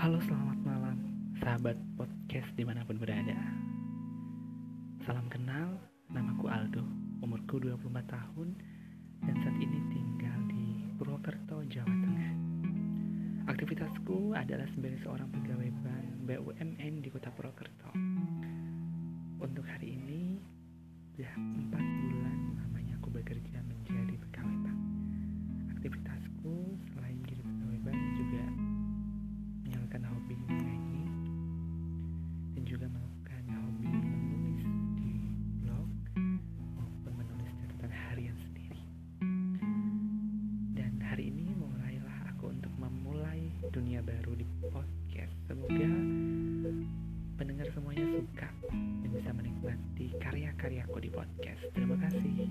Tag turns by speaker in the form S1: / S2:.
S1: Halo selamat malam sahabat podcast di mana pun berada. Salam kenal, namaku Aldo, umurku 24 tahun Dan saat ini tinggal di Purwokerto, Jawa Tengah. Aktivitasku adalah sebagai seorang pegawai bank BUMN di kota Purwokerto. Untuk hari ini, sudah 4 bulan lamanya aku bekerja menjadi pegawai bank. Aktivitasku juga melakukan hobi menulis di blog maupun menulis catatan harian sendiri. Dan hari ini mulailah aku untuk memulai dunia baru di podcast. Semoga pendengar semuanya suka dan bisa menikmati karya-karyaku di podcast. Terima kasih.